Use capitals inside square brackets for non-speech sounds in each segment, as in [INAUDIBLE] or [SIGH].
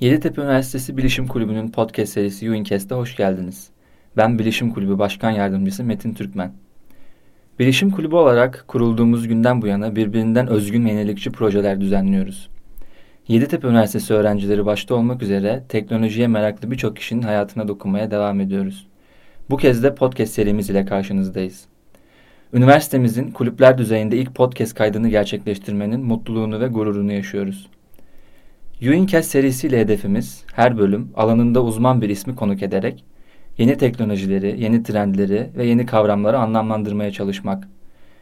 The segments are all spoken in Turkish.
Yeditepe Üniversitesi Bilişim Kulübü'nün podcast serisi UINCAST'e hoş geldiniz. Ben Bilişim Kulübü Başkan Yardımcısı Metin Türkmen. Bilişim Kulübü olarak kurulduğumuz günden bu yana birbirinden özgün yenilikçi projeler düzenliyoruz. Yeditepe Üniversitesi öğrencileri başta olmak üzere teknolojiye meraklı birçok kişinin hayatına dokunmaya devam ediyoruz. Bu kez de podcast serimiz ile karşınızdayız. Üniversitemizin kulüpler düzeyinde ilk podcast kaydını gerçekleştirmenin mutluluğunu ve gururunu yaşıyoruz. Uincast serisiyle hedefimiz her bölüm alanında uzman bir ismi konuk ederek yeni teknolojileri, yeni trendleri ve yeni kavramları anlamlandırmaya çalışmak.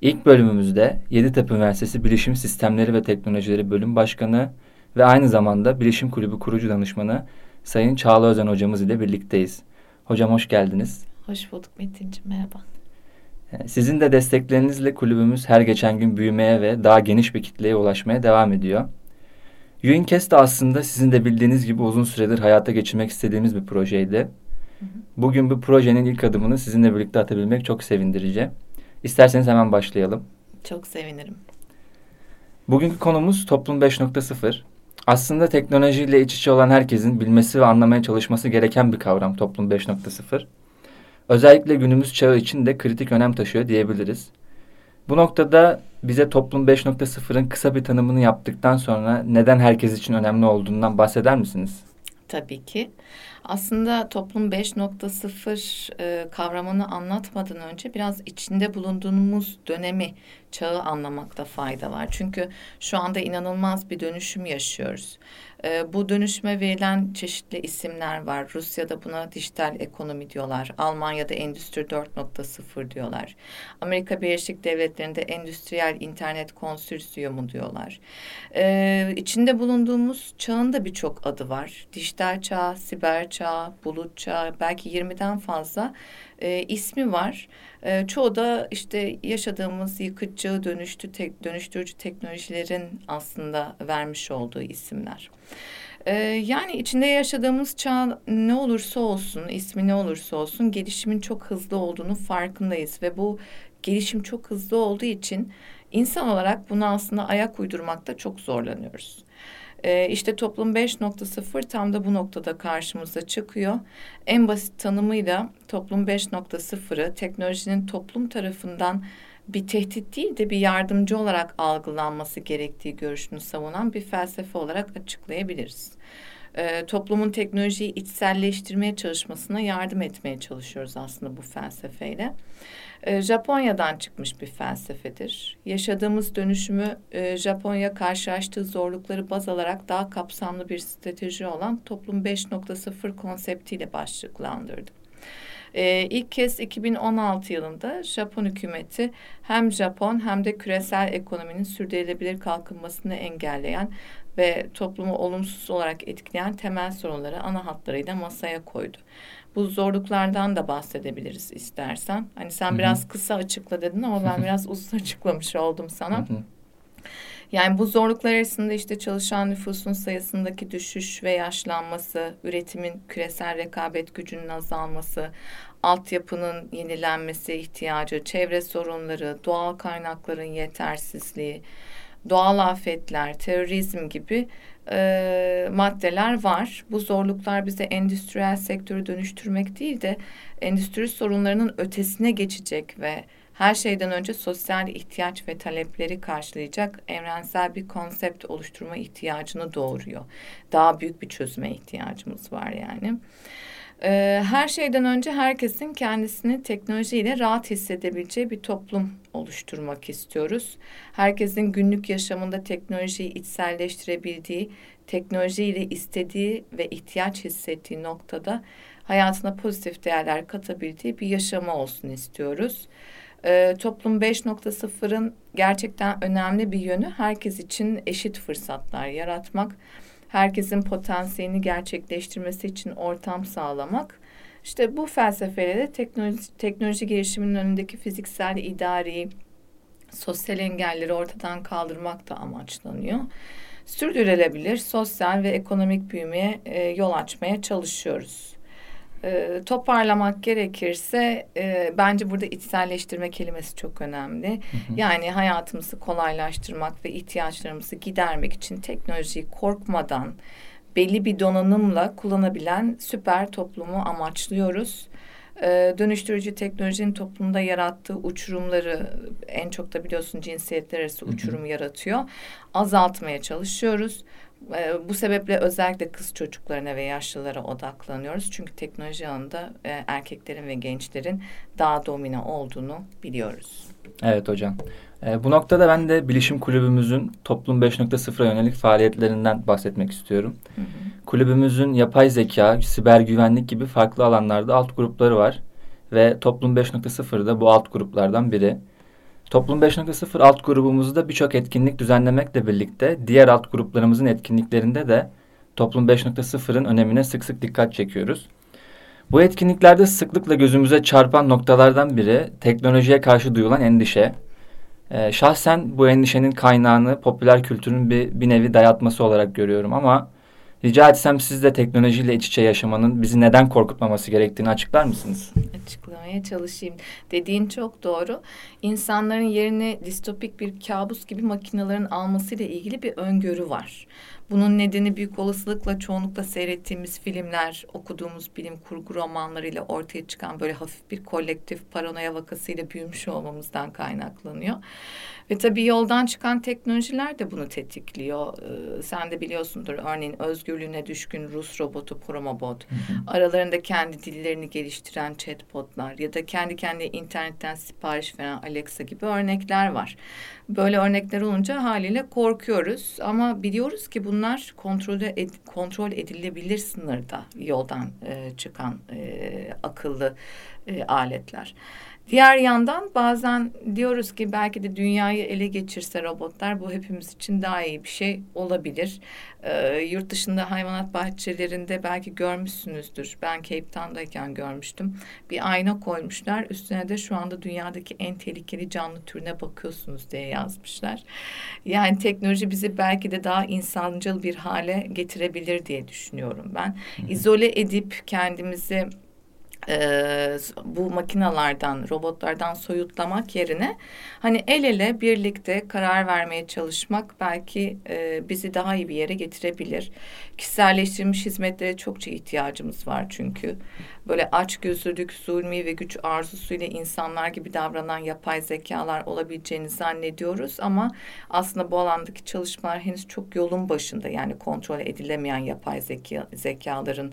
İlk bölümümüzde Yeditepe Üniversitesi Bilişim Sistemleri ve Teknolojileri Bölüm Başkanı ve aynı zamanda Bilişim Kulübü kurucu danışmanı Sayın Çağla Özen hocamız ile birlikteyiz. Hocam hoş geldiniz. Hoş bulduk Metin'ciğim merhaba. Ee, sizin de desteklerinizle kulübümüz her geçen gün büyümeye ve daha geniş bir kitleye ulaşmaya devam ediyor. Uincast de aslında sizin de bildiğiniz gibi uzun süredir hayata geçirmek istediğimiz bir projeydi. Bugün bu projenin ilk adımını sizinle birlikte atabilmek çok sevindirici. İsterseniz hemen başlayalım. Çok sevinirim. Bugünkü konumuz Toplum 5.0. Aslında teknolojiyle iç içe olan herkesin bilmesi ve anlamaya çalışması gereken bir kavram Toplum 5.0. Özellikle günümüz çağı için de kritik önem taşıyor diyebiliriz. Bu noktada bize Toplum 5.0'ın kısa bir tanımını yaptıktan sonra neden herkes için önemli olduğundan bahseder misiniz? Tabii ki. Aslında toplum 5.0 e, kavramını anlatmadan önce biraz içinde bulunduğumuz dönemi, çağı anlamakta fayda var. Çünkü şu anda inanılmaz bir dönüşüm yaşıyoruz. E, bu dönüşüme verilen çeşitli isimler var. Rusya'da buna dijital ekonomi diyorlar. Almanya'da Endüstri 4.0 diyorlar. Amerika Birleşik Devletleri'nde Endüstriyel İnternet Konsürsiyumu diyorlar. E, içinde bulunduğumuz çağın da birçok adı var. Dijital çağ, siber çağ, bulut çağ, belki 20'den fazla e, ismi var. E, çoğu da işte yaşadığımız yıkıcı, dönüştü, tek, dönüştürücü teknolojilerin aslında vermiş olduğu isimler. E, yani içinde yaşadığımız çağ ne olursa olsun, ismi ne olursa olsun gelişimin çok hızlı olduğunu farkındayız ve bu gelişim çok hızlı olduğu için insan olarak buna aslında ayak uydurmakta çok zorlanıyoruz. E, işte toplum 5.0 tam da bu noktada karşımıza çıkıyor. En basit tanımıyla toplum 5.0'ı teknolojinin toplum tarafından bir tehdit değil de bir yardımcı olarak algılanması gerektiği görüşünü savunan bir felsefe olarak açıklayabiliriz. E, toplumun teknolojiyi içselleştirmeye çalışmasına yardım etmeye çalışıyoruz aslında bu felsefeyle. E, Japonya'dan çıkmış bir felsefedir. Yaşadığımız dönüşümü e, Japonya karşılaştığı zorlukları baz alarak daha kapsamlı bir strateji olan Toplum 5.0 konseptiyle başlıklandırdı. Ee, ilk kez 2016 yılında Japon hükümeti hem Japon hem de küresel ekonominin sürdürülebilir kalkınmasını engelleyen ve toplumu olumsuz olarak etkileyen temel sorunları ana hatlarıyla masaya koydu. Bu zorluklardan da bahsedebiliriz istersen. Hani sen Hı-hı. biraz kısa açıkla dedin ama ben [LAUGHS] biraz uzun açıklamış oldum sana. Hı-hı. Yani bu zorluklar arasında işte çalışan nüfusun sayısındaki düşüş ve yaşlanması, üretimin küresel rekabet gücünün azalması, altyapının yenilenmesi ihtiyacı, çevre sorunları, doğal kaynakların yetersizliği, doğal afetler, terörizm gibi e, maddeler var. Bu zorluklar bize endüstriyel sektörü dönüştürmek değil de endüstri sorunlarının ötesine geçecek ve her şeyden önce sosyal ihtiyaç ve talepleri karşılayacak evrensel bir konsept oluşturma ihtiyacını doğuruyor. Daha büyük bir çözüme ihtiyacımız var yani. Ee, her şeyden önce herkesin kendisini teknolojiyle rahat hissedebileceği bir toplum oluşturmak istiyoruz. Herkesin günlük yaşamında teknolojiyi içselleştirebildiği, teknolojiyle istediği ve ihtiyaç hissettiği noktada hayatına pozitif değerler katabildiği bir yaşamı olsun istiyoruz. Ee, toplum 5.0'ın gerçekten önemli bir yönü herkes için eşit fırsatlar yaratmak herkesin potansiyelini gerçekleştirmesi için ortam sağlamak. İşte bu felsefeyle de teknoloji, teknoloji gelişiminin önündeki fiziksel, idari, sosyal engelleri ortadan kaldırmak da amaçlanıyor. Sürdürülebilir sosyal ve ekonomik büyümeye e, yol açmaya çalışıyoruz. E, toparlamak gerekirse e, bence burada içselleştirme kelimesi çok önemli. Hı hı. Yani hayatımızı kolaylaştırmak ve ihtiyaçlarımızı gidermek için teknolojiyi korkmadan belli bir donanımla kullanabilen süper toplumu amaçlıyoruz. Ee, dönüştürücü teknolojinin toplumda yarattığı uçurumları en çok da biliyorsun cinsiyetler arası uçurum yaratıyor. Azaltmaya çalışıyoruz. Ee, bu sebeple özellikle kız çocuklarına ve yaşlılara odaklanıyoruz. Çünkü teknoloji alanında e, erkeklerin ve gençlerin daha domine olduğunu biliyoruz. Evet hocam. E, bu noktada ben de Bilişim Kulübümüzün Toplum 5.0'a yönelik faaliyetlerinden bahsetmek istiyorum. Hı hı. Kulübümüzün yapay zeka, siber güvenlik gibi farklı alanlarda alt grupları var. Ve Toplum 5.0 da bu alt gruplardan biri. Toplum 5.0 alt grubumuzda birçok etkinlik düzenlemekle birlikte diğer alt gruplarımızın etkinliklerinde de Toplum 5.0'ın önemine sık sık dikkat çekiyoruz. Bu etkinliklerde sıklıkla gözümüze çarpan noktalardan biri teknolojiye karşı duyulan endişe. Ee, şahsen bu endişenin kaynağını popüler kültürün bir, bir nevi dayatması olarak görüyorum ama rica etsem siz de teknolojiyle iç içe yaşamanın bizi neden korkutmaması gerektiğini açıklar mısınız? Açıklamaya çalışayım. Dediğin çok doğru. İnsanların yerini distopik bir kabus gibi makinelerin almasıyla ilgili bir öngörü var. Bunun nedeni büyük olasılıkla çoğunlukla seyrettiğimiz filmler, okuduğumuz bilim kurgu romanlarıyla ortaya çıkan böyle hafif bir kolektif paranoya vakasıyla büyümüş olmamızdan kaynaklanıyor. Ve tabii yoldan çıkan teknolojiler de bunu tetikliyor. Ee, sen de biliyorsundur örneğin özgürlüğüne düşkün Rus robotu Promobot, aralarında kendi dillerini geliştiren chatbotlar ya da kendi kendine internetten sipariş veren Alexa gibi örnekler var. Böyle örnekler olunca haliyle korkuyoruz ama biliyoruz ki bunlar kontrol, ed kontrol edilebilir sınırda yoldan e, çıkan e, akıllı e, aletler. Diğer yandan bazen diyoruz ki belki de dünyayı ele geçirse robotlar bu hepimiz için daha iyi bir şey olabilir. Ee, yurt dışında hayvanat bahçelerinde belki görmüşsünüzdür. Ben Cape Town'dayken görmüştüm. Bir ayna koymuşlar. Üstüne de şu anda dünyadaki en tehlikeli canlı türüne bakıyorsunuz diye yazmışlar. Yani teknoloji bizi belki de daha insancıl bir hale getirebilir diye düşünüyorum ben. İzole edip kendimizi e, bu makinalardan, robotlardan soyutlamak yerine hani el ele birlikte karar vermeye çalışmak belki e, bizi daha iyi bir yere getirebilir. Kişiselleştirilmiş hizmetlere çokça ihtiyacımız var çünkü. Böyle aç gözlülük, zulmi ve güç arzusuyla insanlar gibi davranan yapay zekalar olabileceğini zannediyoruz ama aslında bu alandaki çalışmalar henüz çok yolun başında. Yani kontrol edilemeyen yapay zeka, zekaların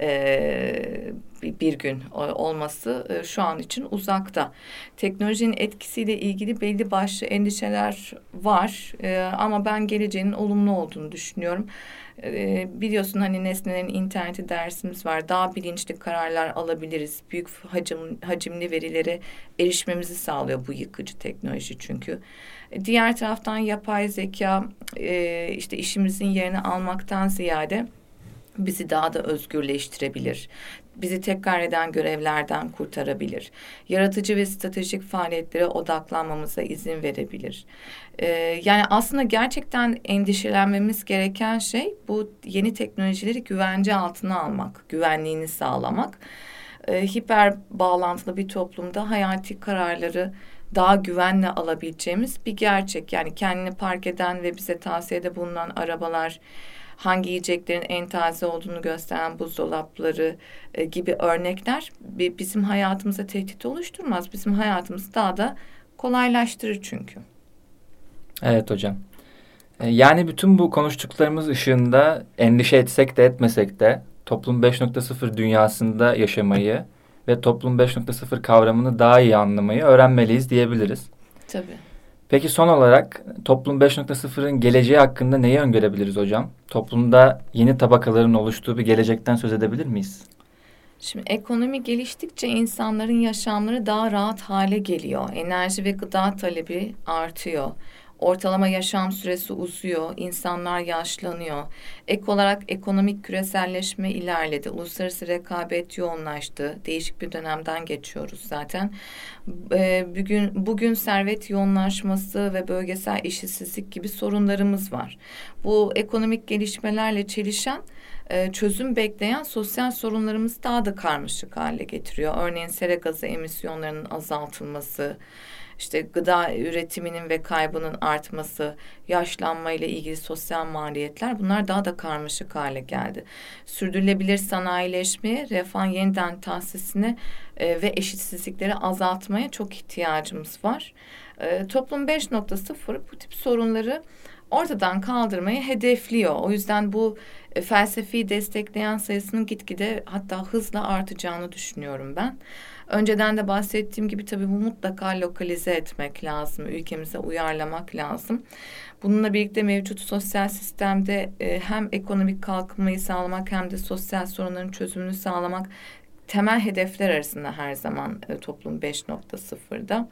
e, bir gün olması e, şu an için uzakta. Teknolojinin etkisiyle ilgili belli başlı endişeler var e, ama ben geleceğinin olumlu olduğunu düşünüyorum. E, biliyorsun hani nesnelerin interneti dersimiz var. Daha bilinçli kararlar alabiliriz. Büyük hacim, hacimli verilere erişmemizi sağlıyor bu yıkıcı teknoloji çünkü. Diğer taraftan yapay zeka işte işimizin yerini almaktan ziyade bizi daha da özgürleştirebilir. Bizi tekrar eden görevlerden kurtarabilir. Yaratıcı ve stratejik faaliyetlere odaklanmamıza izin verebilir. Ee, yani aslında gerçekten endişelenmemiz gereken şey bu yeni teknolojileri güvence altına almak, güvenliğini sağlamak. Ee, hiper bağlantılı bir toplumda hayati kararları daha güvenle alabileceğimiz bir gerçek. Yani kendini park eden ve bize tavsiyede bulunan arabalar hangi yiyeceklerin en taze olduğunu gösteren buzdolapları e, gibi örnekler bizim hayatımıza tehdit oluşturmaz. Bizim hayatımızı daha da kolaylaştırır çünkü. Evet hocam. E, yani bütün bu konuştuklarımız ışığında endişe etsek de etmesek de toplum 5.0 dünyasında yaşamayı ve toplum 5.0 kavramını daha iyi anlamayı öğrenmeliyiz diyebiliriz. Tabii. Peki son olarak toplum 5.0'ın geleceği hakkında neyi öngörebiliriz hocam? Toplumda yeni tabakaların oluştuğu bir gelecekten söz edebilir miyiz? Şimdi ekonomi geliştikçe insanların yaşamları daha rahat hale geliyor. Enerji ve gıda talebi artıyor. Ortalama yaşam süresi uzuyor, insanlar yaşlanıyor. Ek olarak ekonomik küreselleşme ilerledi, uluslararası rekabet yoğunlaştı. Değişik bir dönemden geçiyoruz zaten. Ee, bugün bugün servet yoğunlaşması ve bölgesel işsizlik gibi sorunlarımız var. Bu ekonomik gelişmelerle çelişen e, çözüm bekleyen sosyal sorunlarımız daha da karmaşık hale getiriyor. Örneğin sera gazı emisyonlarının azaltılması, işte gıda üretiminin ve kaybının artması, yaşlanma ile ilgili sosyal maliyetler bunlar daha da karmaşık hale geldi. Sürdürülebilir sanayileşmeye, refah yeniden tahsisine e, ve eşitsizlikleri azaltmaya çok ihtiyacımız var. E, toplum 5.0 bu tip sorunları ortadan kaldırmayı hedefliyor. O yüzden bu e, felsefi destekleyen sayısının gitgide hatta hızla artacağını düşünüyorum ben. Önceden de bahsettiğim gibi tabii bu mutlaka lokalize etmek lazım, ülkemize uyarlamak lazım. Bununla birlikte mevcut sosyal sistemde e, hem ekonomik kalkınmayı sağlamak hem de sosyal sorunların çözümünü sağlamak temel hedefler arasında her zaman e, toplum 5.0'da.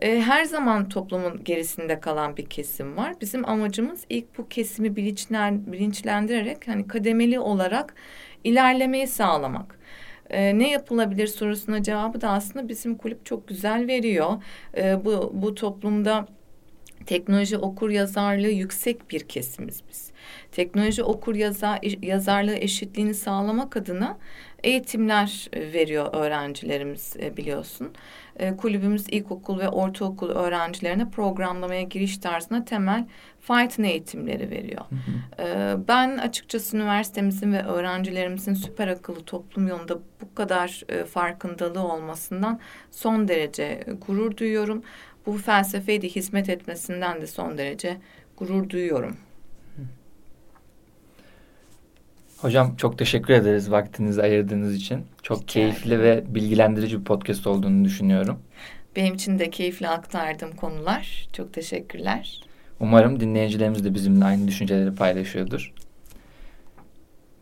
E, her zaman toplumun gerisinde kalan bir kesim var. Bizim amacımız ilk bu kesimi bilinçlen, bilinçlendirerek hani kademeli olarak ilerlemeyi sağlamak. E, ne yapılabilir sorusuna cevabı da aslında bizim kulüp çok güzel veriyor. E, bu, bu toplumda teknoloji okur yazarlığı yüksek bir kesimiz biz. Teknoloji okur yazar, yazarlığı eşitliğini sağlamak adına eğitimler e, veriyor öğrencilerimiz e, biliyorsun. E, kulübümüz ilkokul ve ortaokul öğrencilerine programlamaya giriş tarzına temel Python eğitimleri veriyor. Ben açıkçası üniversitemizin ve öğrencilerimizin süper akıllı toplum yolunda bu kadar farkındalığı olmasından son derece gurur duyuyorum. Bu felsefeyi de hizmet etmesinden de son derece gurur duyuyorum. Hocam çok teşekkür ederiz vaktinizi ayırdığınız için. Çok Rica keyifli ve bilgilendirici bir podcast olduğunu düşünüyorum. Benim için de keyifli aktardığım konular. Çok teşekkürler. Umarım dinleyicilerimiz de bizimle aynı düşünceleri paylaşıyordur.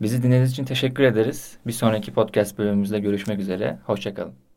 Bizi dinlediğiniz için teşekkür ederiz. Bir sonraki podcast bölümümüzde görüşmek üzere. Hoşçakalın.